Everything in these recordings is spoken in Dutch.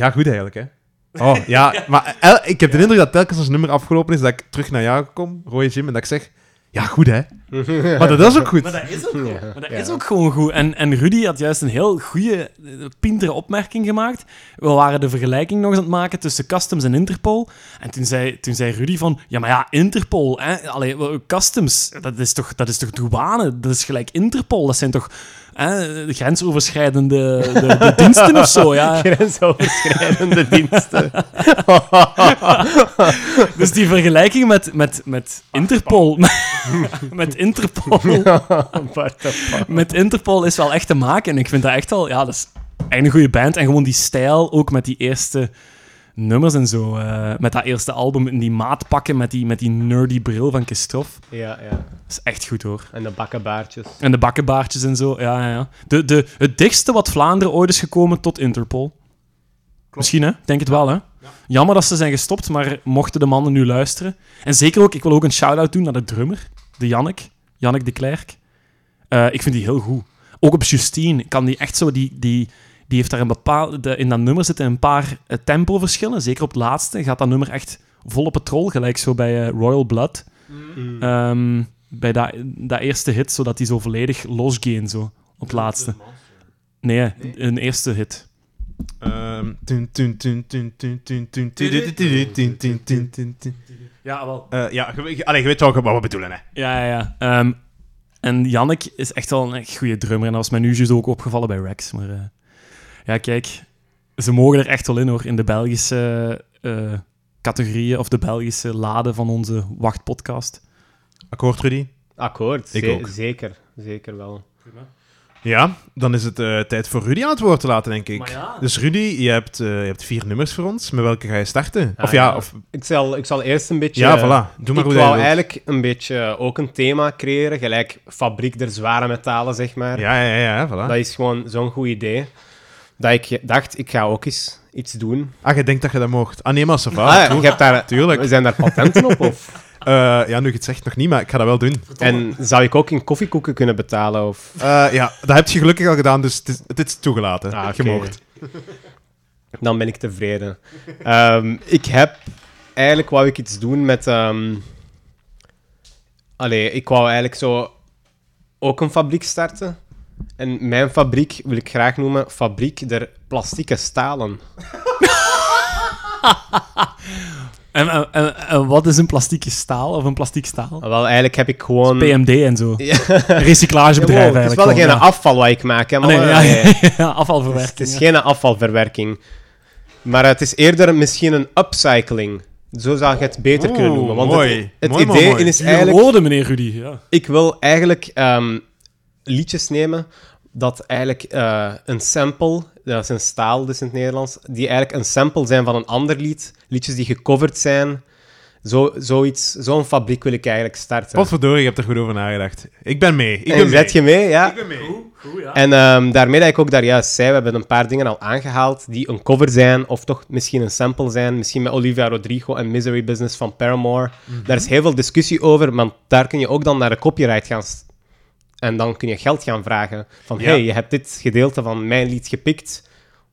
Ja, goed eigenlijk, hè. Oh, ja, maar el- ik heb de indruk dat telkens als nummer afgelopen is, dat ik terug naar jou kom, Roy Jim, en dat ik zeg, ja, goed, hè. Maar dat is ook goed. Maar dat is ook, Ja. maar dat Ja. is ook gewoon goed. En, en Rudy had juist een heel goede, eh, pintere opmerking gemaakt. We waren de vergelijking nog eens aan het maken tussen Customs en Interpol. En toen zei, toen zei Rudy van... Ja, maar ja, Interpol, hè, allee, Customs, dat is, toch, dat is toch douane? Dat is gelijk Interpol. Dat zijn toch hè, de grensoverschrijdende de, de diensten of zo, ja. Grensoverschrijdende diensten. Dus die vergelijking met, met, met Interpol... met Interpol... Met Interpol is wel echt te maken. En ik vind dat echt wel... Ja, dat is echt een goede band. En gewoon die stijl, ook met die eerste nummers en zo. eh, met dat eerste album in die maatpakken, met die, met die nerdy bril van Kistrof. Ja, ja. Dat is echt goed, hoor. En de bakkenbaardjes. En de bakkenbaardjes en zo. Ja, ja, ja. De, de, het dichtste wat Vlaanderen ooit is gekomen tot Interpol. Misschien, hè? Ik Denk het wel, hè? Jammer dat ze zijn gestopt, maar mochten de mannen nu luisteren. En zeker ook, ik wil ook een shout-out doen naar de drummer, de Jannik. Jannik de Klerk. Eh, ik vind die heel goed. Ook op Justine kan die echt zo... Die, die, die heeft daar een bepaalde... In dat nummer zitten een paar eh, tempoverschillen. Zeker op het laatste gaat dat nummer echt vol op het trol. Gelijk zo bij eh, Royal Blood. Mm. Ehm, bij dat, dat eerste hit, zodat die zo volledig losgeen zo op het laatste. Nee, een eerste hit. Ja, wel. Eh, Ja, je- je- allee, je weet wel wat we bedoelen, hè. Ja, ja, ja. Ehm, en Jannik is echt wel een echt goede drummer. En dat was mij nu juist ook opgevallen bij Rex. Maar eh, ja, kijk, ze mogen er echt wel in hoor. In de Belgische eh, categorieën of de Belgische laden van onze wachtpodcast. Akkoord, Rudy? Akkoord. Ik ook. Zeker. Zeker wel. Ja, dan is het eh, tijd voor Rudy aan het woord te laten, denk ik. Maar ja. Dus Rudy, je hebt, eh, je hebt vier nummers voor ons. Met welke ga je starten? Ah, of ja, ja. of... Ik zal, ik zal eerst een beetje... Ja, voilà. Doe maar ik hoe wou eigenlijk een beetje ook een thema creëren, gelijk fabriek der zware metalen, zeg maar. Ja, ja, ja, voilà. Dat is gewoon zo'n goed idee. Dat ik dacht, ik ga ook eens iets doen. Ah, je denkt dat je dat mocht. Ah, nee, maar. Ah, je hebt daar, Tuurlijk. Zijn daar patenten op? Of? Eh, ja, nu je het zegt nog niet, maar ik ga dat wel doen. En zou ik ook in koffiekoeken kunnen betalen? Of? Eh, ja, dat heb je gelukkig al gedaan, dus het is, het is toegelaten. Ah. Dan ben ik tevreden. Ehm, ik heb... Eigenlijk wou ik iets doen met... ehm, Allee, ik wou eigenlijk zo ook een fabriek starten. En mijn fabriek wil ik graag noemen Fabriek der Plastieke Stalen. En, en, en- en wat is een plastieke staal of een plastiek staal? Wel, eigenlijk heb ik gewoon... PMD en zo. Ja. Recyclagebedrijf Wow, het is wel geen ja. afval wat ik maak. Hè, Ah, nee, maar, ja, eh, ja, ja, Het is, afvalverwerking. het is ja. geen afvalverwerking. Maar het is eerder misschien een upcycling. Zo zou je het beter kunnen noemen. Want mooi. het, het Mooi, idee mooi. is eigenlijk... woorden, meneer Rudy. Ja. Ik wil eigenlijk ehm, liedjes nemen dat eigenlijk eh, een sample, dat is een staal dus in het Nederlands, die eigenlijk een sample zijn van een ander lied. Liedjes die gecoverd zijn. Zo, zoiets, zo'n fabriek wil ik eigenlijk starten. Potverdorie, je hebt er goed over nagedacht. Ik ben mee. Ik ben en mee. zet je mee, ja. Ik ben mee. Goed, ja. En ehm, daarmee dat ik ook daar juist zei, we hebben een paar dingen al aangehaald die een cover zijn, of toch misschien een sample zijn. Misschien met Olivia Rodrigo en Misery Business van Paramore. Daar is heel veel discussie over, maar daar kun je ook dan naar de copyright gaan... En dan kun je geld gaan vragen. Van, Ja. hey, je hebt dit gedeelte van mijn lied gepikt.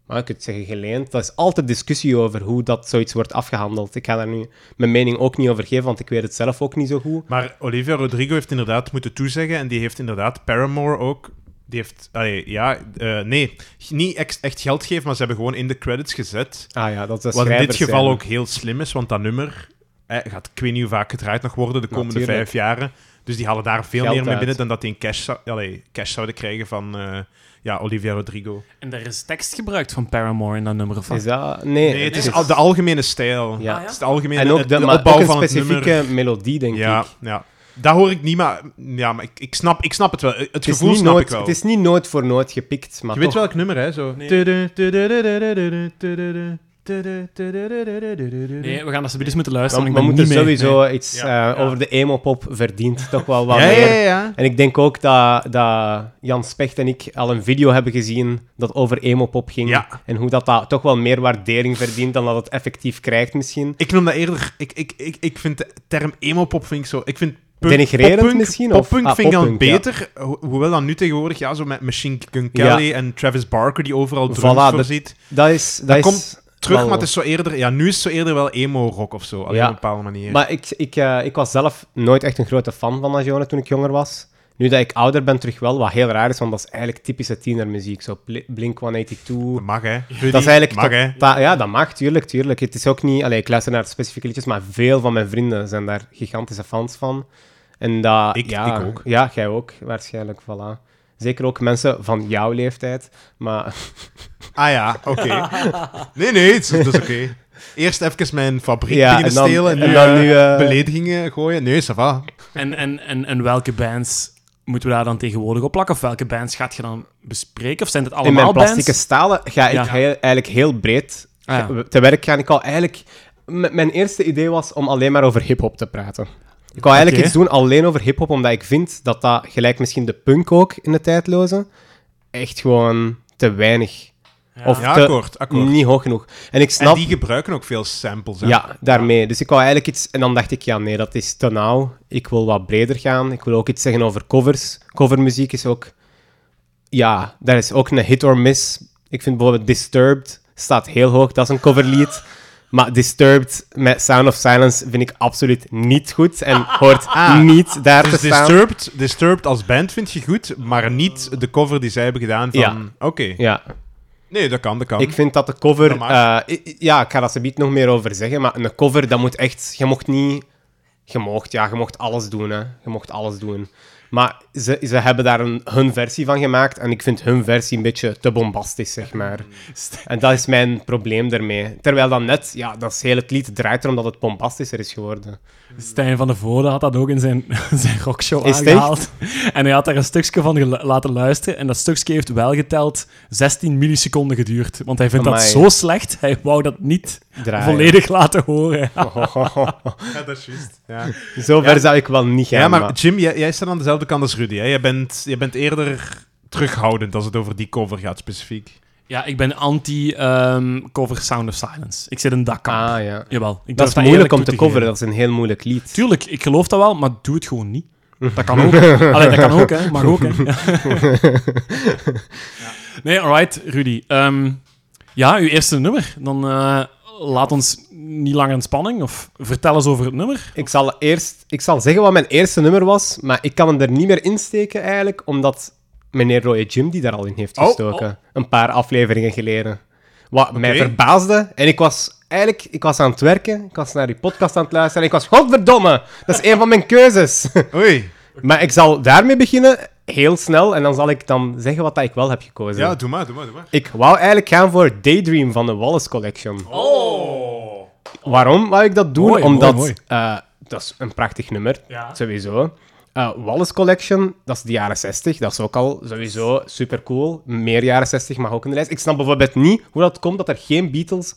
Maar je kunt zeggen geleend. Dat is altijd discussie over hoe dat zoiets wordt afgehandeld. Ik ga daar nu mijn mening ook niet over geven, want ik weet het zelf ook niet zo goed. Maar Olivia Rodrigo heeft inderdaad moeten toezeggen en die heeft inderdaad Paramore ook. Die heeft, allee, ja, eh, nee, niet echt geld gegeven, maar ze hebben gewoon in de credits gezet. Ah ja, dat is Wat in dit geval zijn. ook heel slim is, want dat nummer eh, gaat ik weet niet hoe vaak gedraaid nog worden de komende Natuurlijk. vijf jaren. Dus die halen daar veel Geld meer mee uit. binnen dan dat die een cash, zou- allee, cash zouden krijgen van eh, ja, Olivia Rodrigo. En er is tekst gebruikt van Paramore in dat nummer. Is dat... Nee, Nee, het is al de algemene stijl. Ja. Ah, ja? Het is de algemene En ook de, opbouw ook een van het specifieke nummer. melodie, denk Ja, ik. ja. Dat hoor ik niet, maar, ja, maar ik, ik, snap, ik snap het wel. Het, gevoel niet snap nooit, ik wel. het is niet nooit voor nooit gepikt, maar Je weet toch. welk nummer, hè? Zo. Nee. Nee, we gaan dat eens moeten luisteren. we moeten mee. sowieso Nee. iets Ja, eh, ja. over de emo-pop verdient toch wel wat Ja, meer. ja, ja. En ik denk ook dat, dat Jan Specht en ik al een video hebben gezien dat over emo-pop ging. Ja. En hoe dat, dat toch wel meer waardering verdient dan dat het effectief krijgt misschien. Ik noem dat eerder... Ik, ik, ik, ik vind de term emo-pop vind ik zo... Ik vind punk, Denigrerend poppunk- misschien, of- Poppunk ah, vind ik dan ja. beter. ho- Hoewel dan nu tegenwoordig, ja, zo met Machine Gun Kelly en Travis Barker, die overal drums Voilà, dat- voorziet. Dat is... Dat, Dat is komt- terug, wel- maar het is zo eerder... Ja, nu is het zo eerder wel emo-rock of zo. Ja. op een bepaalde manier. Maar ik, ik, eh, ik was zelf nooit echt een grote fan van genre toen ik jonger was. Nu dat ik ouder ben, terug wel, wat heel raar is, want dat is eigenlijk typische tienermuziek. Zo Bl- Blink-182. Dat mag, hè. Rudy, Dat is eigenlijk mag, hè. Ja, dat mag, tuurlijk, tuurlijk. Het is ook niet... Allee, ik luister naar specifieke liedjes, maar veel van mijn vrienden zijn daar gigantische fans van. En dat... Ik- ja, ik ook. Ja, jij ook, waarschijnlijk, voilà. Zeker ook mensen van jouw leeftijd. Maar Ah ja, oké. Nee, nee, het is- dat is oké. Eerst even mijn fabriek Ja, beginnen en dan- stelen en nu, dan eh, nu, eh, beledigingen gooien. Nee, ça va. En, en, en, en welke bands moeten we daar dan tegenwoordig op plakken? Of welke bands gaat je dan bespreken? Of zijn het in allemaal mijn plastieke bands? stalen ga ik Ja. heel- eigenlijk heel breed Ah, ja. te werk gaan. Ik wou eigenlijk... m- Mijn eerste idee was om alleen maar over hip-hop te praten. Ik wou eigenlijk iets doen alleen over hip-hop, omdat ik vind dat dat, gelijk misschien de punk ook in de tijdloze, echt gewoon te weinig. Of Ja, te- akkoord, akkoord. Niet hoog genoeg. En ik En snap... die gebruiken ook veel samples. Hè? Ja, daarmee. Dus ik wou eigenlijk iets... En dan dacht ik, ja, nee, dat is te nauw. Ik wil wat breder gaan. Ik wil ook iets zeggen over covers. Covermuziek is ook... Ja, daar is ook een hit or miss. Ik vind bijvoorbeeld Disturbed staat heel hoog. Dat is een coverlied. Maar Disturbed met Sound of Silence vind ik absoluut niet goed. En hoort Ah. niet daar Dus te staan. Disturbed, Disturbed als band vind je goed, maar niet de cover die zij hebben gedaan van... Ja. Oké. Ja, Nee, dat kan, dat kan. ik vind dat de cover... Eh, ja, ik ga daar zometeen nog meer over zeggen. Maar een cover, dat moet echt... Je mocht niet... Je mocht, ja, je mocht alles doen, hè. Je mocht alles doen. Maar ze, ze hebben daar een, hun versie van gemaakt. En ik vind hun versie een beetje te bombastisch, zeg maar. En dat is mijn probleem daarmee. Terwijl dan net... Ja, dat is heel lied draait erom dat het bombastischer is geworden. Stijn van de Voorde had dat ook in zijn, zijn rockshow Is aangehaald. En hij had daar een stukje van laten luisteren. En dat stukje heeft wel geteld 16 milliseconden geduurd. Want hij vindt dat zo slecht, hij wou dat niet Draaien. volledig laten horen. Ja, dat is juist. Ja. Zover Ja. zou ik wel niet gaan. ja, maar maar- Jim, jij, jij staat aan dezelfde kant als Rudy. Hè? Jij, bent, jij bent eerder terughoudend als het over die cover gaat, specifiek. Ja, ik ben anti-cover Sound of Silence. Ik zit in dat kamp. Ah, ja. Jawel. Ik Dat is moeilijk eerlijk om te geven. coveren. Dat is een heel moeilijk lied. Tuurlijk, ik geloof dat wel, maar doe het gewoon niet. Dat kan ook. Allee, dat kan ook, hè. Mag ook, hè. Nee, alright, Rudy. Ehm, ja, uw eerste nummer. Dan eh, laat ons niet langer in spanning. Of vertel eens over het nummer. Ik zal eerst ik zal zeggen wat mijn eerste nummer was, maar ik kan hem er niet meer insteken eigenlijk, omdat meneer Roy Jim die daar al in heeft Oh, gestoken. Een paar afleveringen geleden. Wat mij verbaasde. En ik was eigenlijk ik was aan het werken, ik was naar die podcast aan het luisteren en ik was, godverdomme, dat is een van mijn keuzes. Oei. maar ik zal daarmee beginnen, heel snel, en dan zal ik dan zeggen wat dat ik wel heb gekozen. Ja, doe maar, doe maar, doe maar. Ik wou eigenlijk gaan voor Daydream van de Wallace Collection. Oh. Waarom wou ik dat doen? Mooi, Omdat mooi, eh, dat is een prachtig nummer, Ja. sowieso. Eh, Wallace Collection, dat is de jaren 60. Dat is ook al sowieso super cool. Meer jaren 60 mag ook in de lijst. Ik snap bijvoorbeeld niet hoe dat komt dat er geen Beatles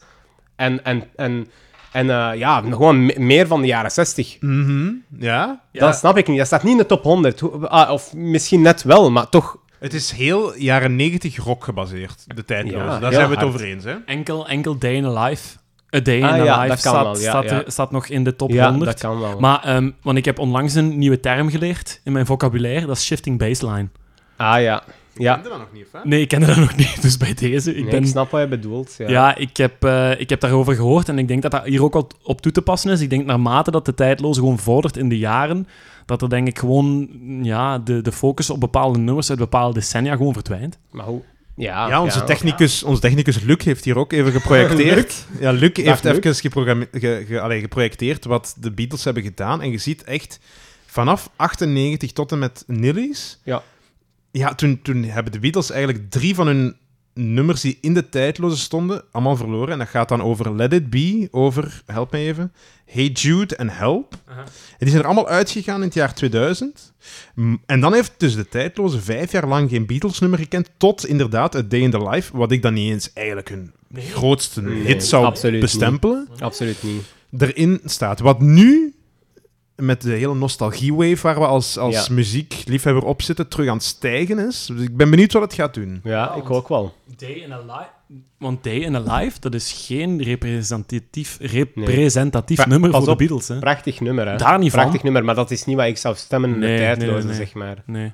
en, en, en, en eh, ja, gewoon me- meer van de jaren 60. Mhm. Ja? Dat snap ik niet. Dat staat niet in de top 100. Hoe- ah, of misschien net wel, maar toch. Het is heel jaren 90 rock gebaseerd, de tijdloze. Ja, Daar zijn we het over eens, hè? Enkel, enkel Day in a Life. A Day Ah, in a ja, Life staat, wel, ja, staat, ja. er- staat nog in de top Ja, 100. dat kan wel. Maar, ehm, want ik heb onlangs een nieuwe term geleerd in mijn vocabulaire. Dat is shifting baseline. Ah ja. Ja, dat nog niet, hè? Nee, ik kende dat nog niet. Dus bij deze, ik Nee, ben... ik snap wat je bedoelt. Ja. Ja, ik, heb, eh, ik heb daarover gehoord en ik denk dat dat hier ook wat op toe te passen is. Ik denk naarmate dat de tijdloze gewoon vordert in de jaren, dat er denk ik gewoon ja, de, de focus op bepaalde nummers uit bepaalde decennia gewoon verdwijnt. Maar hoe? Ja, Ja, onze, Technicus, onze technicus Luc heeft hier ook even geprojecteerd. ja, Luc heeft Luc. even geprogramme- ge- ge- allee, geprojecteerd wat de Beatles hebben gedaan. En je ziet echt vanaf 98 tot en met Nilly's. Ja. Ja, toen, toen hebben de Beatles eigenlijk drie van hun nummers die in de tijdloze stonden, allemaal verloren. En dat gaat dan over Let It Be, over, help me even, Hey Jude en Help. En die zijn er allemaal uitgegaan in het jaar 2000. M- En dan heeft dus de tijdloze vijf jaar lang geen Beatles-nummer gekend, tot inderdaad A Day in the Life, wat ik dan niet eens eigenlijk hun grootste Nee, hit zou absoluut bestempelen. Absoluut niet. Erin staat. Wat nu, met de hele nostalgie-wave waar we als, als Ja. muziekliefhebber op zitten, terug aan het stijgen is. Dus ik ben benieuwd wat het gaat doen. Ja, ik ook wel. Day in a Life. Want Day in a Life, dat is geen representatief, representatief nummer pas voor de. Beatles. Hè? Prachtig nummer, hè? Daar niet van. Prachtig nummer, maar dat is niet wat ik zou stemmen in Nee, de nee, tijdloze, nee. zeg maar. Nee.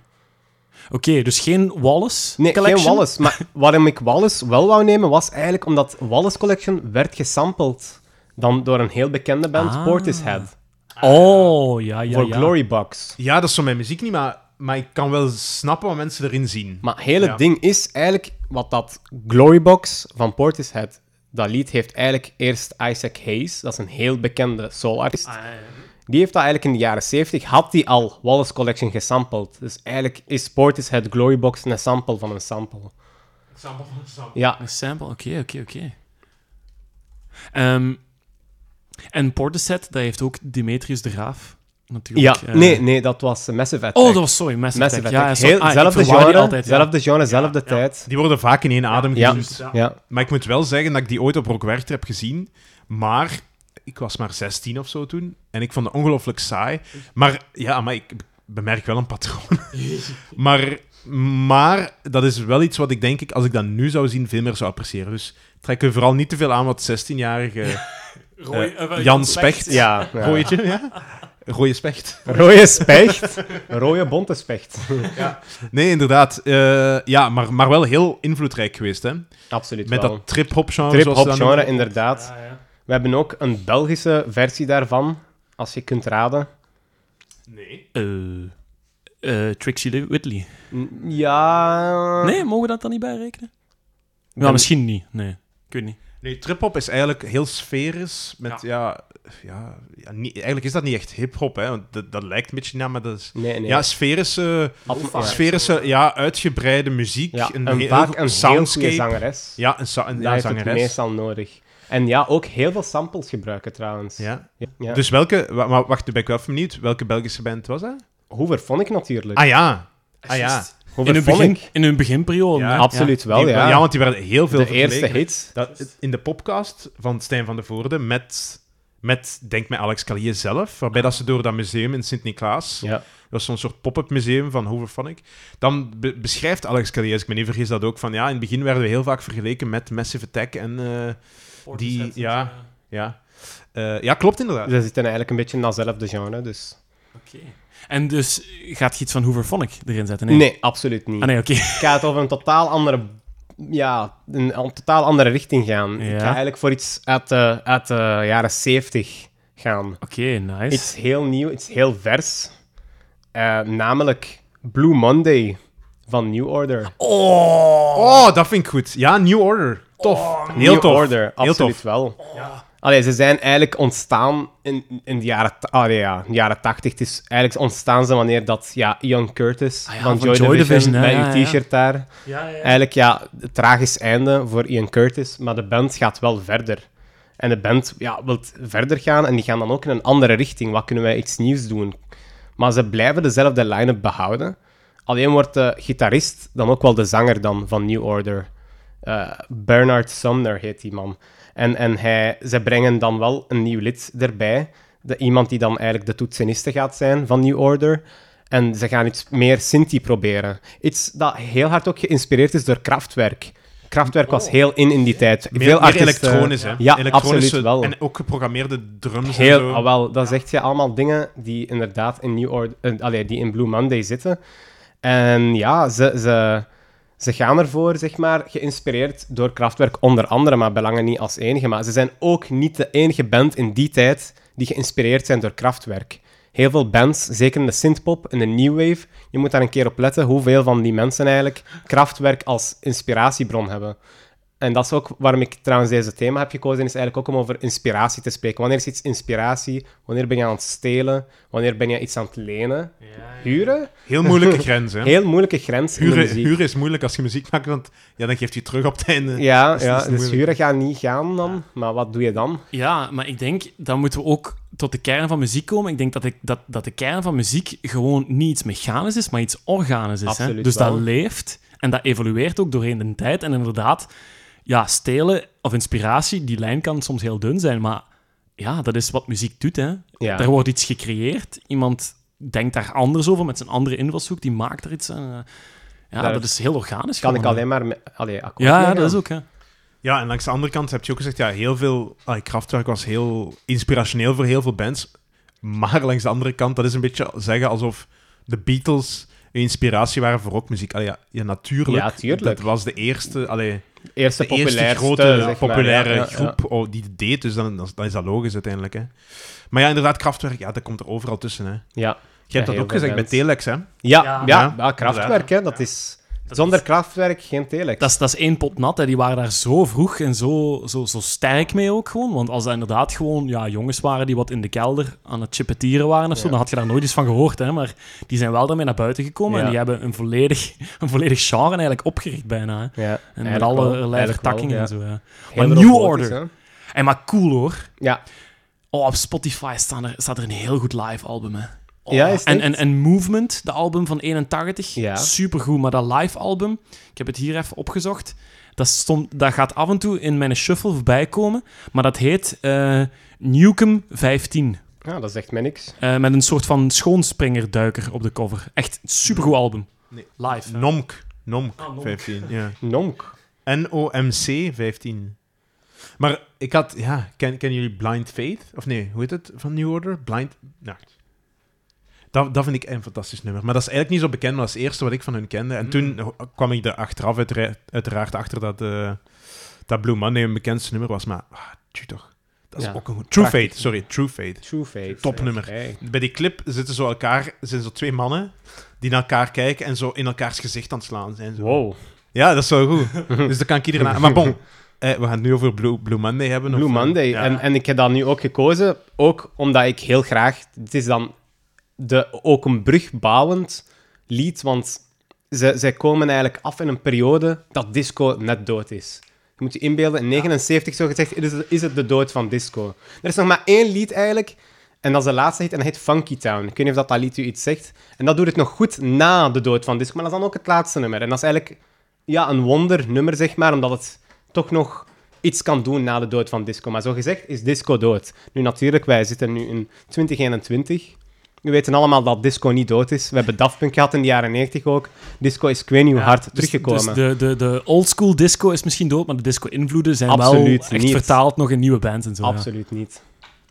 Oké, dus geen Wallace Nee, Collection? geen Wallace. Maar waarom ik Wallace wel wou nemen, was eigenlijk omdat Wallace Collection werd gesampled dan door een heel bekende band, Ah. Portishead, Oh, ja, ja, voor ja. Glorybox. Ja, dat is zo mijn muziek niet, maar, maar ik kan wel snappen wat mensen erin zien. Maar heel het Ja. ding is eigenlijk wat dat Glorybox van Portishead, dat lied heeft eigenlijk eerst Isaac Hayes, dat is een heel bekende soulartiest. Ah, ja. Die heeft dat eigenlijk in de jaren 70, had die al Wallace Collection gesampled. Dus eigenlijk is Portishead Glorybox een sample van een sample. Ja, Een sample, oké, oké, oké. Ehm, en Portishead, dat heeft ook Demetrius de Graaf, natuurlijk. ja. eh. nee, nee, dat was Massive Attack. Oh, dat was, sorry, Massive, Massive Attack. Attack. Ja, Heel, ah, zelfde genre, altijd, ja. zelfde genre, zelfde tijd. Die worden vaak in één adem Ja. genoemd. Ja. Maar ik moet wel zeggen dat ik die ooit op Rock Werchter heb gezien. Maar ik was maar 16 of zo toen. En ik vond het ongelooflijk saai. Maar ja, maar ik bemerk wel een patroon. maar, maar dat is wel iets wat ik denk ik, als ik dat nu zou zien, veel meer zou appreciëren. Dus trek er vooral niet te veel aan wat 16-jarige Rooi- eh, eh, Jan Specht. Ja, ja. Ja? Rode specht. Rode specht. Rode bonte specht. Nee, inderdaad. eh, ja, maar, maar wel heel invloedrijk geweest, hè? Absoluut Met wel. dat trip-hop genre. Trip zoals ze hop dat genre, inderdaad. Ja, ja. We hebben ook een Belgische versie daarvan, als je kunt raden. Nee. Eh, eh, Trixie Whitley. N- Ja... Nee, mogen we dat dan niet bijrekenen? Ja, Ben- misschien niet. Nee, ik weet niet. Nee, trip-hop is eigenlijk heel sferisch. Met, ja. Ja, ja, niet, eigenlijk is dat niet echt hip-hop, hè? Want dat, dat lijkt een beetje naar, maar dat is. Nee, nee. Ja, sferische, ja. sferische ja, uitgebreide muziek. Ja, een en heel- vaak een soundscape. zangeres. Ja, een, een Dat ja, zangeres. meestal nodig. En ja, ook heel veel samples gebruiken trouwens. Ja. Ja, ja. Dus welke, maar wacht, ben ik wel even benieuwd. Welke Belgische band was dat? Hoover vond ik natuurlijk. Ah ja. Ah ja. In hun, begin, ik. in hun beginperiode. Ja? Absoluut wel, Die- ja. want die werden heel veel de eerste hits. Dat, in de podcast van Stijn van de Voorde met, met denk mij, Alex Calier zelf, waarbij dat ze door dat museum in Sint-Niklaas, Ja. dat was zo'n soort pop-up museum van Hooverphonic, dan be- beschrijft Alex Calier, als ik me niet vergis, dat ook van, ja, in het begin werden we heel vaak vergeleken met Massive Attack en, eh, Die- ja. ja. Eh, ja, klopt inderdaad. Ze zitten eigenlijk een beetje in datzelfde genre, dus... Oké. En dus gaat je iets van Hooverphonic erin zetten? Nee, absoluut niet. Ah, nee, oké. Ik ga het over een totaal andere... Ja, een, een totaal andere richting gaan. Ja. Ik ga eigenlijk voor iets uit de, uit de jaren 70 gaan. Oké, nice. Iets heel nieuw, iets heel vers. Eh, namelijk Blue Monday van New Order. Oh, dat vind ik goed. Ja, New Order. Tof. heel New tof. Order, Heel absoluut tof. wel. Allee, ze zijn eigenlijk ontstaan in, in de jaren, allee, ja, de jaren 80. Het is eigenlijk ontstaan ze wanneer dat ja, Ian Curtis Ah ja, van, van Joy, Joy Division, met ja, uw ja. t-shirt daar. ja, ja. Eigenlijk ja, het tragisch einde voor Ian Curtis, maar de band gaat wel verder. En de band ja, wil verder gaan en die gaan dan ook in een andere richting. Wat kunnen wij iets nieuws doen? Maar ze blijven dezelfde line-up behouden. Alleen wordt de gitarist dan ook wel de zanger dan van New Order. Eh, Bernard Sumner heet die man. En, en hij, ze brengen dan wel een nieuw lid erbij. De, iemand die dan eigenlijk de toetseniste gaat zijn van New Order. En ze gaan iets meer Sinti proberen. Iets dat heel hard ook geïnspireerd is door Kraftwerk. Kraftwerk was heel in in die tijd. Meer, Veel artiesten- elektronisch, hè? Ja, absoluut wel. En ook geprogrammeerde drums en Heel, zo. ah, wel, dat zegt je allemaal dingen die inderdaad in New Order, eh, allee, die in Blue Monday zitten. En ja, ze, ze, ze gaan ervoor, zeg maar, geïnspireerd door Kraftwerk onder andere, maar belangen niet als enige. Maar ze zijn ook niet de enige band in die tijd die geïnspireerd zijn door Kraftwerk. Heel veel bands, zeker in de synthpop en de new wave, je moet daar een keer op letten hoeveel van die mensen eigenlijk Kraftwerk als inspiratiebron hebben. En dat is ook waarom ik trouwens deze thema heb gekozen, is eigenlijk ook om over inspiratie te spreken. Wanneer is iets inspiratie? Wanneer ben je aan het stelen? Wanneer ben je iets aan het lenen? Huren? Heel moeilijke grens, hè? Heel moeilijke grens in de Huren, muziek. huren is moeilijk als je muziek maakt, want ja, dan geeft hij terug op het einde. Ja, is- ja dus huren gaat niet gaan dan. Maar wat doe je dan? Ja, maar ik denk, dan moeten we ook tot de kern van muziek komen. Ik denk dat, ik, dat, dat de kern van muziek gewoon niet iets mechanisch is, maar iets organisch is. Hè? Dus dat leeft en dat evolueert ook doorheen de tijd. En inderdaad, ja, stelen of inspiratie, die lijn kan soms heel dun zijn, maar ja, dat is wat muziek doet. Hè? Ja. Er wordt iets gecreëerd, iemand denkt daar anders over met zijn andere invalshoek, die maakt er iets. aan. ja, Daar dat is heel organisch. Kan ik gewoon, alleen maar... Me, allee, akkoord Ja, ja, dat is ook. Hè. Ja, en langs de andere kant heb je ook gezegd, ja, heel veel... allee, Kraftwerk was heel inspirationeel voor heel veel bands. Maar langs de andere kant, dat is een beetje zeggen alsof de Beatles inspiratie waren voor rockmuziek. Allee, ja, ja, natuurlijk. Ja, tuurlijk. Dat was de eerste, allee, Eerste de eerste grote zeg maar. populaire Ja, ja, ja. groep oh, die het deed. Dus dan, dan, dan is dat logisch uiteindelijk. Hè. Maar ja, inderdaad, Kraftwerk, ja, dat komt er overal tussen. Hè. Ja, Je hebt Ja, dat ook gezegd bij. Telex, hè? ja, Ja. ja, krachtwerk, hè, dat is... Zonder krachtwerk geen telex. Dat is, dat is één pot nat. Hè. Die waren daar zo vroeg en zo, zo, zo sterk mee ook gewoon. Want als dat inderdaad gewoon ja, jongens waren die wat in de kelder aan het chippetieren waren of zo, Ja. dan had je daar nooit eens van gehoord. Hè. Maar die zijn wel daarmee naar buiten gekomen Ja. en die hebben een volledig, een volledig genre eigenlijk opgericht bijna. Hè. ja, En met allerlei vertakkingen ja. en zo. Heel Maar New Order. hè. En maar cool hoor. Ja, Oh, op Spotify staat er, staat er een heel goed live album. Hè. Oh, Ja, is het en, echt? en, en Movement, de album van 81, Ja. supergoed. Maar dat live album, ik heb het hier even opgezocht, dat, stond, dat gaat af en toe in mijn shuffle voorbij komen. Maar dat heet eh Newcomb 15. ja, dat zegt mij niks. Eh, met een soort van schoonspringerduiker op de cover. Echt een supergoed album. Nee. Live. hè. Nomk. Nomk, Ah, Nomk. 15. Ja. Nonk. N-O-M-C 15. Maar ik had, ja, ken, kennen jullie Blind Faith? Of nee, hoe heet het van New Order? Blind. Nou. Dat, dat vind ik een fantastisch nummer. Maar dat is eigenlijk niet zo bekend, maar dat is het eerste wat ik van hun kende. En Mm. toen kwam ik er achteraf uitera- uiteraard achter dat, eh, dat Blue Monday een bekendste nummer was. Maar, ah, toch. Dat is Ja. ook een goed. True Prachtig. Fate, sorry, True Fate. True Faith. Topnummer. Bij die clip zitten zo elkaar, zijn zo twee mannen die naar elkaar kijken en zo in elkaars gezicht aan het slaan zijn. Zo. Wow. Ja, dat is zo goed. dus dat kan ik iedereen aan. Maar bon, eh, we gaan het nu over Blue, Blue Monday hebben. Blue of, Monday. ja. En, en ik heb dat nu ook gekozen, ook omdat ik heel graag... Het is dan de, ook een brugbouwend lied, want ze, zij komen eigenlijk af in een periode dat disco net dood is. Je moet je inbeelden, in 79 zo gezegd is het, is het de dood van disco. Er is nog maar één lied eigenlijk, en dat is de laatste hit, en dat heet Funky Town. Ik weet niet of dat, dat lied u iets zegt. En dat doet het nog goed na de dood van disco, maar dat is dan ook het laatste nummer. En dat is eigenlijk ja, een wondernummer, zeg maar, omdat het toch nog iets kan doen na de dood van disco. Maar zo gezegd is disco dood. Nu natuurlijk, wij zitten nu in 2021. We weten allemaal dat disco niet dood is. We hebben Daft Punk gehad in de jaren 90 ook. Disco is ik weet niet hoe Ja, hard dus- teruggekomen. Dus de, de, de oldschool disco is misschien dood, maar de disco-invloeden zijn Absoluut wel echt niet. vertaald nog in nieuwe bands en zo. ja. Absoluut niet.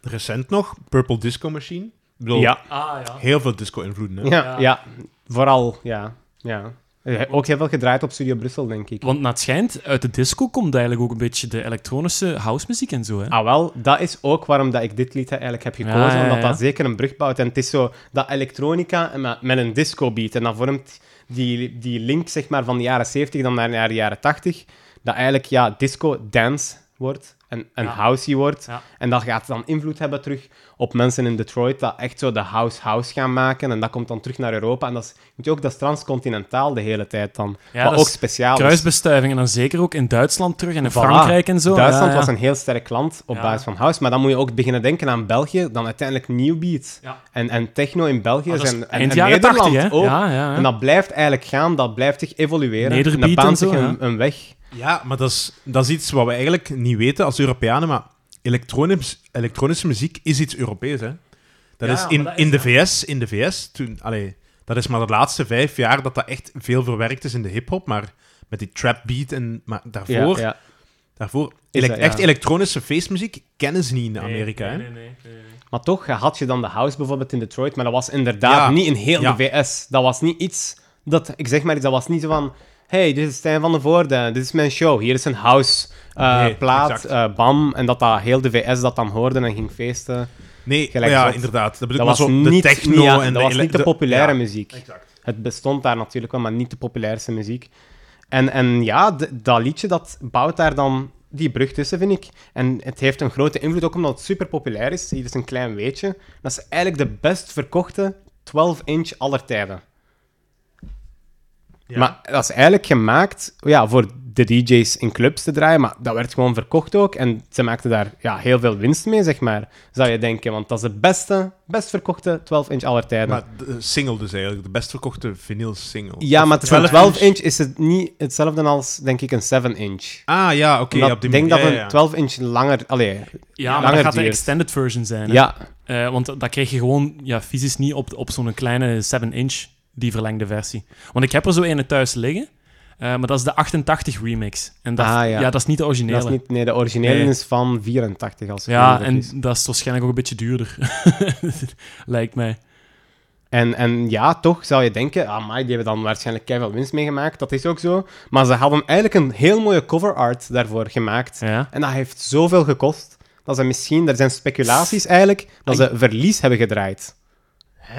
Recent nog, Purple Disco Machine. Ik bedoel, Ja. Ah, ja. heel veel disco-invloeden. Ja. ja. vooral, ja. ja. Eh, Ook heel veel gedraaid op Studio Brussel, denk ik. Want naar het schijnt, uit de disco komt eigenlijk ook een beetje de elektronische housemuziek en zo. Hè? Ah, wel, dat is ook waarom dat ik dit lied eigenlijk heb gekozen. Ja, ja, Omdat dat zeker een brug bouwt. En het is zo dat elektronica met, een disco beat. En dat vormt die, die link zeg maar, van de jaren 70 dan naar de jaren 80. Dat eigenlijk ja, disco dance wordt en, en Ja. housey wordt. Ja. En dat gaat dan invloed hebben terug op mensen in Detroit dat echt zo de house-house gaan maken. En dat komt dan terug naar Europa. En dat is, weet je ook, dat is transcontinentaal de hele tijd dan. Ja, Wat ook speciaal is. Kruisbestuiving en dan zeker ook in Duitsland terug en in Voilà. Frankrijk en zo. Duitsland was een heel sterk land op basis van house, maar dan moet je ook beginnen denken aan België, dan uiteindelijk New Beat. En, en techno in België zijn, en, eind en jaren Nederland 80, hè? ook. Ja, ja, ja. En dat blijft eigenlijk gaan, dat blijft zich evolueren. Nederbeat en dat baant en zich een, een weg. Ja, maar dat is, dat is iets wat we eigenlijk niet weten als Europeanen, maar elektronisch, elektronische muziek is iets Europees, hè. Dat Ja, is in, dat is in, de. VS, in de VS, toen, allee, dat is maar de laatste vijf jaar dat dat echt veel verwerkt is in de hip-hop, maar met die trap beat en maar daarvoor, Ja, ja. daarvoor dat, echt elektronische feestmuziek kennen ze niet in Amerika, hè. nee, nee, nee, nee. Maar toch had je dan de house bijvoorbeeld in Detroit, maar dat was inderdaad niet in heel de VS. Dat was niet iets dat, ik zeg maar dat was niet zo van, hey, dit is Stijn van de Voorde, dit is mijn show, hier is een house eh, Nee, plaat, eh, bam, en dat, dat heel de VS dat dan hoorde en ging feesten. Nee, Gelijk ja, inderdaad. Dat was zo, niet, de techno ja, en dat de was niet de populaire muziek. Exact. Het bestond daar natuurlijk wel, maar niet de populairste muziek. En, en ja, dat liedje dat bouwt daar dan die brug tussen, vind ik. En het heeft een grote invloed, ook omdat het super populair is. Hier is een klein weetje. Dat is eigenlijk de best verkochte 12-inch aller tijden. Ja. Maar dat is eigenlijk gemaakt ja, voor de DJ's in clubs te draaien, maar dat werd gewoon verkocht ook. En ze maakten daar ja, heel veel winst mee, zeg maar, zou je denken. Want dat is de beste, best verkochte 12-inch aller tijden. Maar de single dus eigenlijk, de best verkochte vinyl single. Ja, Of maar een 12 12-inch is het niet hetzelfde als, denk ik, een 7-inch. Ah, ja, oké. Omdat op die ik denk dat ja, ja. een 12-inch langer... Allee, Ja, maar langer dat gaat de duurt. extended version zijn. Hè? Ja, Eh, want dat kreeg je gewoon ja, fysisch niet op, op zo'n kleine 7-inch, die verlengde versie. Want ik heb er zo een thuis liggen, eh, maar dat is de 88 remix. En dat, Ah, ja. ja. dat is niet de originele. dat is niet... Nee, de originele Nee. is van 84, als ik ja, en dat is waarschijnlijk ook een beetje duurder. Lijkt mij. En, en ja, toch zou je denken, ah, die hebben dan waarschijnlijk keihard winst meegemaakt. Dat is ook zo. Maar ze hadden eigenlijk een heel mooie cover art daarvoor gemaakt. Ja. En dat heeft zoveel gekost. Dat ze misschien, er zijn speculaties eigenlijk, dat ze verlies hebben gedraaid.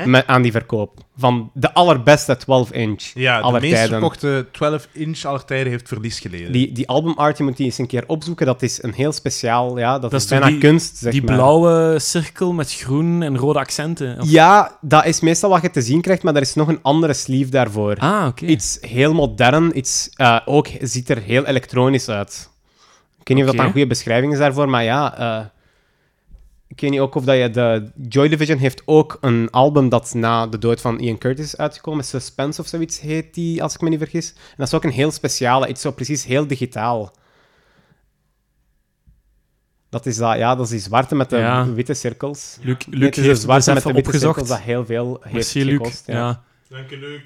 Met, aan die verkoop. Van de allerbeste 12-inch Ja, de meest tijden. verkochte 12-inch aller tijden heeft verlies geleden. Die, die albumart, je moet die eens een keer opzoeken. Dat is een heel speciaal, ja, dat, Dat is bijna die- kunst, zeg Die maar. blauwe cirkel met groen en rode accenten. Of- Ja, dat is meestal wat je te zien krijgt, maar er is nog een andere sleeve daarvoor. Ah, oké. Iets heel modern, iets eh, ook ziet er heel elektronisch uit. Ik weet niet of dat een goede beschrijving is daarvoor, maar ja. eh, ik weet niet ook of dat je de. Joy Division heeft ook een album dat na de dood van Ian Curtis is uitgekomen. Suspense of zoiets heet die, als ik me niet vergis. En dat is ook een heel speciale, iets zo precies heel digitaal. Dat is dat, ja, dat is die zwarte met de Ja. witte cirkels. Luc, Nee, Luc is de zwarte dus met de witte opgezocht. cirkels dat heel veel heeft Merci, Luc. gekost. Ja. Dank je, Luc.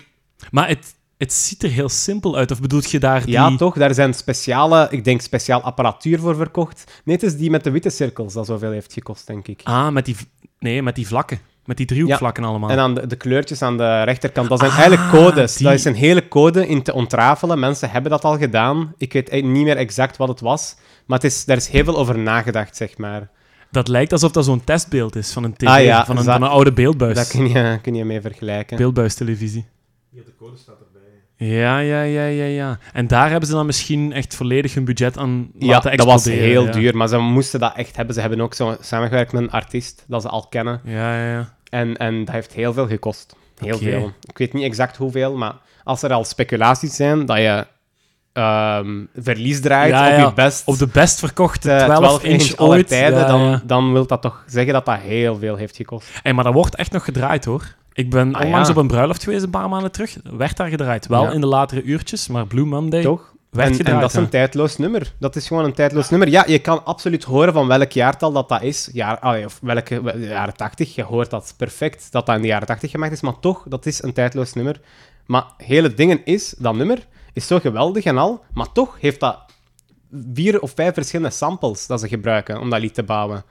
Maar het, het ziet er heel simpel uit. Of bedoelt je daar die... Ja, toch? Daar zijn speciale, ik denk, speciaal apparatuur voor verkocht. Nee, het is die met de witte cirkels dat zoveel heeft gekost, denk ik. Ah, met die... Nee, met die vlakken. Met die driehoekvlakken allemaal. En dan de, de kleurtjes aan de rechterkant, dat zijn Ah, eigenlijk codes. die- Dat is een hele code in te ontrafelen. Mensen hebben dat al gedaan. Ik weet niet meer exact wat het was. Maar het is, daar is heel veel over nagedacht, zeg maar. Dat lijkt alsof dat zo'n testbeeld is van een tv, Ah, ja, van, een, dat- van een oude beeldbuis. Daar kun je, kun je mee vergelijken. Beeldbuistelevisie. Hier, de code staat erbij. Ja, ja, ja, ja, ja. En daar hebben ze dan misschien echt volledig hun budget aan Ja, laten dat was exploderen. heel ja. duur, maar ze moesten dat echt hebben. Ze hebben ook zo samengewerkt met een artiest dat ze al kennen. Ja, ja, ja. En, en dat heeft heel veel gekost. Heel veel. Ik weet niet exact hoeveel, maar als er al speculaties zijn dat je ehm, verlies draait Ja, op je best Op de best verkochte eh, 12 inch aller ooit. tijden, dan, dan wil dat toch zeggen dat dat heel veel heeft gekost. Hey, maar dat wordt echt nog gedraaid, hoor. Ik ben Ah, onlangs ja. op een bruiloft geweest, een paar maanden terug. Werd daar gedraaid. Wel Ja. in de latere uurtjes, maar Blue Monday Toch? werd En, gedraaid. en dat is een tijdloos nummer. Dat is gewoon een tijdloos nummer. Ja, je kan absoluut horen van welk jaartal dat, dat is. Ja, allee, of welke wel- jaren 80. Je hoort dat perfect dat dat in de jaren 80 gemaakt is. Maar toch, dat is een tijdloos nummer. Maar hele dingen is, dat nummer is zo geweldig en al. Maar toch heeft dat vier of vijf verschillende samples dat ze gebruiken om dat lied te bouwen.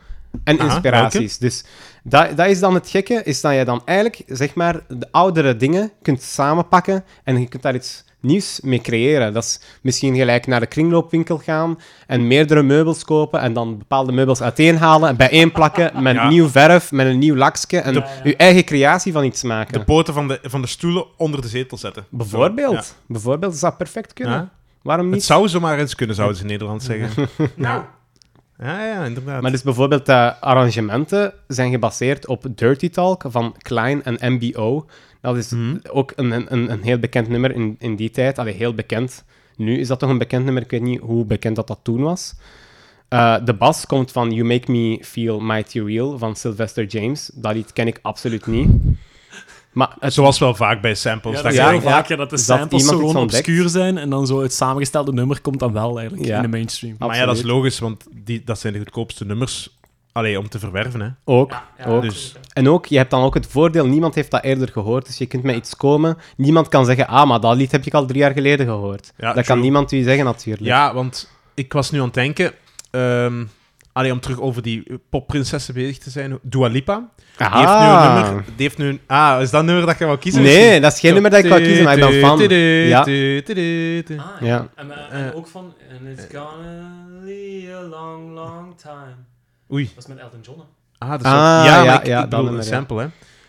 En Aha, inspiraties. Dus dat, dat is dan het gekke, is dat je dan eigenlijk, zeg maar, de oudere dingen kunt samenpakken en je kunt daar iets nieuws mee creëren. Dat is misschien gelijk naar de kringloopwinkel gaan en meerdere meubels kopen en dan bepaalde meubels uiteenhalen en bijeenplakken met Ja. nieuw verf, met een nieuw lakje en je eigen creatie van iets maken. De poten van de, van de stoelen onder de zetel zetten. Bijvoorbeeld. Zo, Bijvoorbeeld, dat zou perfect ja. kunnen. Ja. Waarom Het niet? zou zomaar eens kunnen, zouden ze in Nederland zeggen. Nou, Ja, ja, inderdaad. Maar dus bijvoorbeeld de arrangementen zijn gebaseerd op Dirty Talk van Klein en MBO. Dat is Mhm. ook een, een, een heel bekend nummer in, in die tijd. Allee, heel bekend. Nu is dat toch een bekend nummer. Ik weet niet hoe bekend dat dat toen was. Eh, de bas komt van You Make Me Feel Mighty Real van Sylvester James. Dat lied ken ik absoluut niet. Maar het, Zoals wel vaak bij samples. ja, dat is ja, heel ja. vaak ja, dat de Dat samples zo gewoon obscuur zijn en dan zo het samengestelde nummer komt dan wel eigenlijk Ja. in de mainstream. Maar ja, dat is logisch, want die, dat zijn de goedkoopste nummers allee, om te verwerven. Hè. ook. ook. Dus En ook, je hebt dan ook het voordeel, niemand heeft dat eerder gehoord. Dus je kunt met iets komen. Niemand kan zeggen, ah, maar dat lied heb ik al drie jaar geleden gehoord. Ja, dat true. kan niemand u zeggen, natuurlijk. ja, want ik was nu aan het denken... ehm, allee, om terug over die popprinsessen bezig te zijn. Dua Lipa. Die heeft nu een Ah. nummer... Die heeft nu een, ah, is dat number dat je wou kiezen? Nee, dat is geen nummer dat ik wou kiezen, maar ik ben fan. Ja. Ja. Ah, Ja. En, en ook van And it's gonna be a long, long time. Oei. Dat is met Elton John. Ah, dat is Ah, ook- ja, ja, ik, ja, ik bedoel nummer, een ja. sample, hè.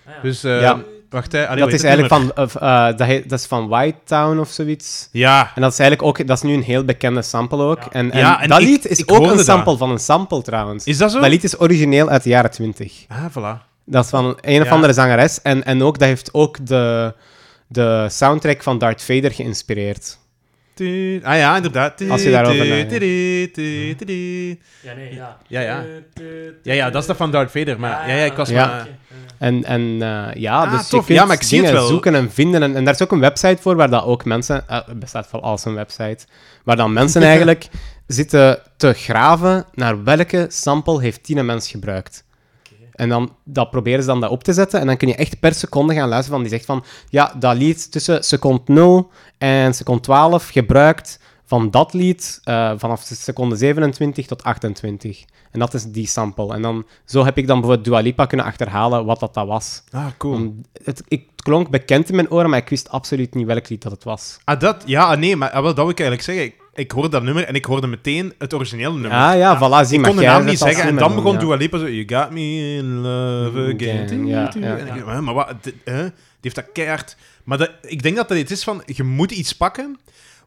Ah, Dus, eh, Ja. Wacht, hè. Allee, dat is eigenlijk van, eh, eh, dat, is van White Town of zoiets. Ja, En dat is eigenlijk ook, dat is nu een heel bekende sample ook. Ja. En, en, Ja, en dat ik- lied is ook een dat. sample van een sample trouwens. is dat zo? Dat lied is origineel uit de jaren 20. Ah, voilà. Dat is van een, een of Ja. andere zangeres. En, en ook, dat heeft ook de, de soundtrack van Darth Vader geïnspireerd. Ah ja, inderdaad. Als je daarover Ja, nee, ja. Ja, ja. Ja, ja, dat is dat van Darth Vader. Maar ja, ja, ik was Ja. maar... En, en eh, ja, Ah, dus tof. je kunt Ja, maar ik zie het dingen wel. zoeken en vinden. En, en daar is ook een website voor waar dat ook mensen... eh, het bestaat wel als een website. Waar dan mensen eigenlijk zitten te graven naar welke sample heeft die mens gebruikt. En dan dat proberen ze dan dat op te zetten. En dan kun je echt per seconde gaan luisteren van die zegt van... Ja, dat lied tussen seconde 0 en seconde 12 gebruikt van dat lied eh, vanaf seconde 27 tot 28. En dat is die sample. En dan, zo heb ik dan bijvoorbeeld Dua Lipa kunnen achterhalen wat dat, dat was. Ah, cool. Om- het, ik, het klonk bekend in mijn oren, maar ik wist absoluut niet welk lied dat het was. Ah, dat? Ja, ah, nee, maar ah, wel, dat wil ik eigenlijk zeggen. Ik, hoorde dat nummer en ik hoorde meteen het originele nummer. Ah ja, voilà, zie ik kon de naam niet zeggen en dan begon. Dua Lipa zo... You got me in love again. Ja, maar wat... Die heeft dat keihard... Maar dat, ik denk dat dat iets is van... Je moet iets pakken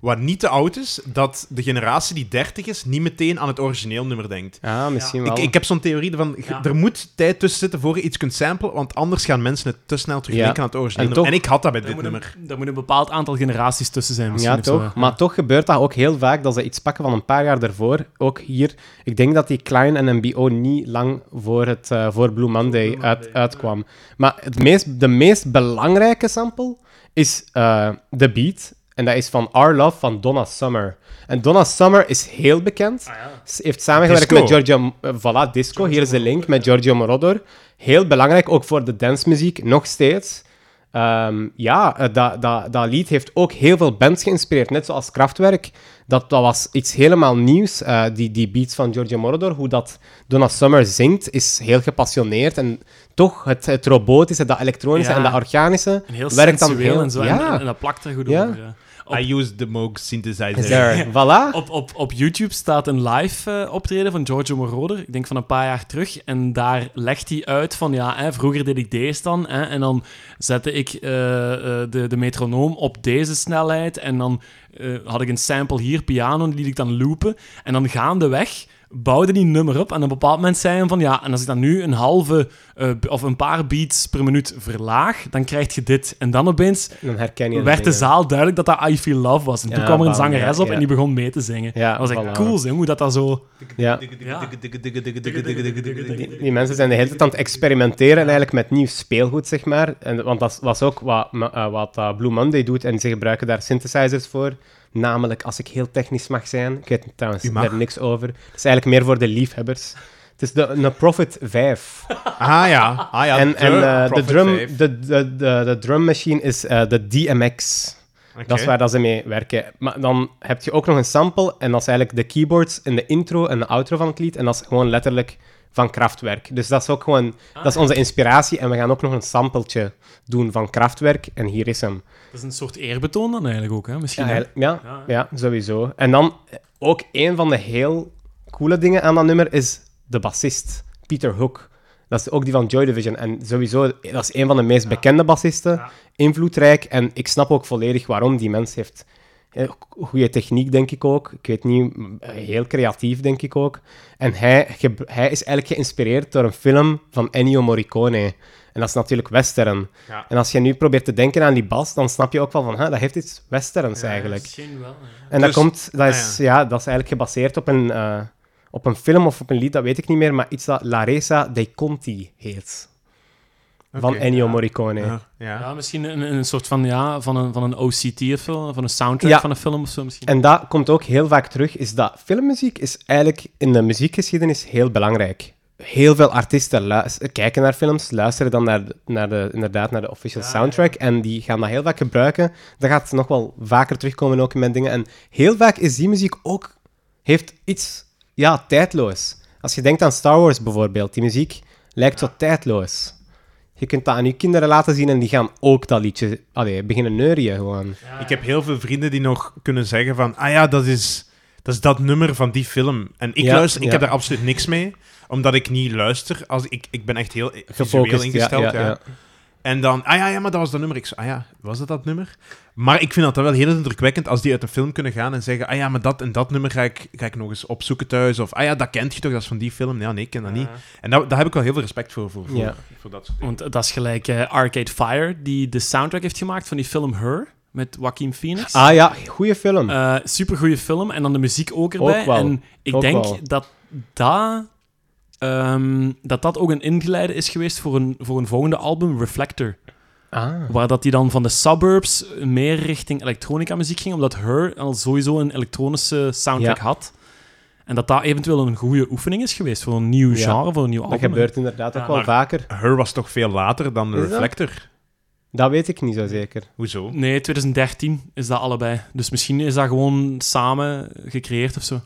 wat niet te oud is, dat de generatie die 30 is niet meteen aan het origineel nummer denkt. Ja, misschien wel. Ik, ik heb zo'n theorie van, Ja. er moet tijd tussen zitten voor je iets kunt samplen, want anders gaan mensen het te snel terugdenken Ja. aan het origineel En nummer. toch- En ik had dat bij dit een, nummer. daar moet een bepaald aantal generaties tussen zijn. Misschien Ja, zo, toch? Maar toch gebeurt dat ook heel vaak dat ze iets pakken van een paar jaar daarvoor. Ook hier. Ik denk dat die Klein en MBO niet lang voor, het, eh, voor Blue Monday, Blue Monday, uit, uitkwam. Maar het meest, de meest belangrijke sample is eh The Beat. En dat is van Our Love van Donna Summer. En Donna Summer is heel bekend. Ah, ja. Ze heeft samengewerkt Disco. met Giorgio... eh, voilà, Disco. Hier is de link met Giorgio Moroder. Heel belangrijk, ook voor de dancemuziek, nog steeds. Ehm, ja, eh, dat, dat, dat lied heeft ook heel veel bands geïnspireerd. Net zoals Kraftwerk. Dat, dat was iets helemaal nieuws. eh, die, die beats van Giorgio Moroder, hoe dat Donna Summer zingt, is heel gepassioneerd. En toch, het, het robotische, dat elektronische Ja. en dat organische, En heel werkt dan heel... en zo. En- Ja, En, en dat plakt er goed Ja. over. Op- I use the Moog synthesizer. there. voilà. Op, op, op YouTube staat een live eh, optreden van Giorgio Moroder, ik denk van een paar jaar terug. En daar legt hij uit van, ja, hè, vroeger deed ik deze dan. Hè, en dan zette ik eh, eh, de, de metronoom op deze snelheid. En dan eh, had ik een sample hier, piano, die liet ik dan loopen. En dan gaandeweg bouwde die nummer op. En op een bepaald moment zei hij van, ja, en als ik dan nu een halve b- of een paar beats per minuut verlaag, dan krijg je dit. En dan opeens Dan herken je werd de dingen. zaal duidelijk dat dat I Feel Love was. En toen kwam er een zangeres ja, op ja. en die begon mee te zingen. Dat was echt cool, zeg, hoe dat, dat zo... Ja. Die, die mensen zijn de hele tijd aan het experimenteren eigenlijk met nieuw speelgoed, zeg maar. En, want dat was ook wat, eh, wat eh, Blue Monday doet. En ze gebruiken daar synthesizers voor. Namelijk, als ik heel technisch mag zijn, ik weet trouwens daar niks over. Het is eigenlijk meer voor de liefhebbers. Het is de, een Profit 5. Ah ja, ah, ja en en eh, de, drum, 5. de, de, de, de drum machine is eh, de DMX. Dat is waar dat ze mee werken. Maar dan heb je ook nog een sample, en dat is eigenlijk de keyboards in de intro en de outro van het lied. En dat is gewoon letterlijk van Kraftwerk. Dus dat is ook gewoon, dat is onze inspiratie. En we gaan ook nog een sampletje doen van Kraftwerk. En hier is hem. Dat is een soort eerbetoon dan eigenlijk ook, hè? Misschien. Ja, ja, Ja. ja, sowieso. En dan eh, ook een van de heel coole dingen aan dat nummer is de bassist, Peter Hook. Dat is ook die van Joy Division. En sowieso, dat is een van de meest bekende bassisten. Invloedrijk. En ik snap ook volledig waarom die mens heeft. Eh, Goede techniek, denk ik ook. Ik weet niet, heel creatief, denk ik ook. En hij, hij is eigenlijk geïnspireerd door een film van Ennio Morricone. En dat is natuurlijk western. Ja. En als je nu probeert te denken aan die bas, dan snap je ook wel van, hè, dat heeft iets westerns eigenlijk. Misschien wel. ja. En dat, Dus- komt, dat, ah, is, ja. dat is eigenlijk gebaseerd op een, eh, op een film of op een lied, dat weet ik niet meer, maar iets dat La Resa dei Conti heet. Van Ennio ja. Morricone. Ja, ja. Ja, misschien een, een soort van, ja, van, een, van een OCT of zo, van een soundtrack Ja. van een film of zo misschien. En dat komt ook heel vaak terug, is dat filmmuziek is eigenlijk in de muziekgeschiedenis heel belangrijk. Heel veel artiesten kijken naar films, luisteren dan naar de, naar de, inderdaad naar de official Ja, soundtrack en die gaan dat heel vaak gebruiken. Dat gaat nog wel vaker terugkomen ook in mijn dingen. En heel vaak is die muziek ook, heeft iets, ja, tijdloos. Als je denkt aan Star Wars bijvoorbeeld, die muziek lijkt zo tijdloos. Je kunt dat aan je kinderen laten zien en die gaan ook dat liedje allee, beginnen neurien gewoon. Ik heb heel veel vrienden die nog kunnen zeggen van... Ah ja, dat is dat, is dat nummer van die film. En ik Ja, luister... Ik ja. heb daar absoluut niks mee. Omdat ik niet luister. Als, ik, ik ben echt heel visueel Gefocust, ingesteld. ja. En dan... Ah ja, ja, maar dat was dat nummer. Ik zo, ah ja, was dat dat nummer? Maar ik vind dat dan wel heel indrukwekkend als die uit een film kunnen gaan en zeggen... Ah ja, maar dat en dat nummer ga ik, ga ik nog eens opzoeken thuis. Of ah ja, dat kent je toch, dat is van die film. Ja, nee, ik ken dat niet. En daar, daar heb ik wel heel veel respect voor. Voor, voor, Ja. voor dat soort dingen. Want dat is gelijk eh, Arcade Fire, die de soundtrack heeft gemaakt van die film Her, met Joaquin Phoenix. Ah ja, goede film. Eh supergoeie film. En dan de muziek ook erbij. Ook wel. En ik Ook denk wel. dat dat, ehm, dat dat ook een ingeleide is geweest voor een, voor een volgende album, Reflector. ah. Waar dat die dan van de suburbs meer richting elektronica muziek ging, omdat Her al sowieso een elektronische soundtrack Ja. had. En dat dat eventueel een goede oefening is geweest voor een nieuw Ja. genre, voor een nieuw Dat album. gebeurt inderdaad ook Ja, wel vaker. Her was toch veel later dan dat? Reflector? Dat weet ik niet zo zeker. Hoezo? Nee, 2013 is dat allebei. Dus misschien is dat gewoon samen gecreëerd of zo.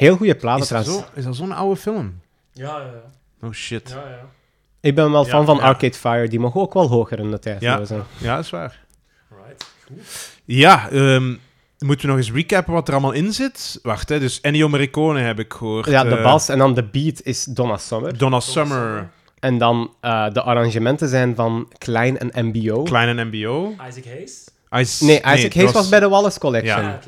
Heel goede platen Is dat, trouwens. zo, is dat zo'n oude film? Ja, ja, Oh shit. ja. ja. Ik ben wel Ja, fan van ja. Arcade Fire. Die mogen ook wel hoger in de tijd Ja. zijn. Ja, dat is waar. Right. Ja, ehm, moeten we nog eens recappen wat er allemaal in zit? Wacht, hè. Dus Ennio Morricone heb ik gehoord. Ja, de eh, bas en dan de beat is Donna Summer. Donna Summer, En dan eh, de arrangementen zijn van Klein en MBO. Klein en MBO. Isaac Hayes? Nee, Isaac Hayes was bij de Wallace Collection. Ja.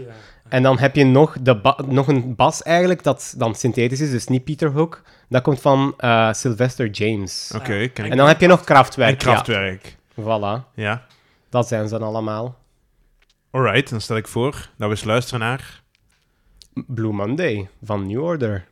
En dan heb je nog, de ba- nog een bas eigenlijk, dat dan synthetisch is, dus niet Peter Hook. Dat komt van eh, Sylvester James. Oké, ken ik. En dan heb je nog Kraftwerk. En Kraftwerk. Ja, voilà, Ja. dat zijn ze dan allemaal. Alright, dan stel ik voor dat we eens luisteren naar... Blue Monday van New Order.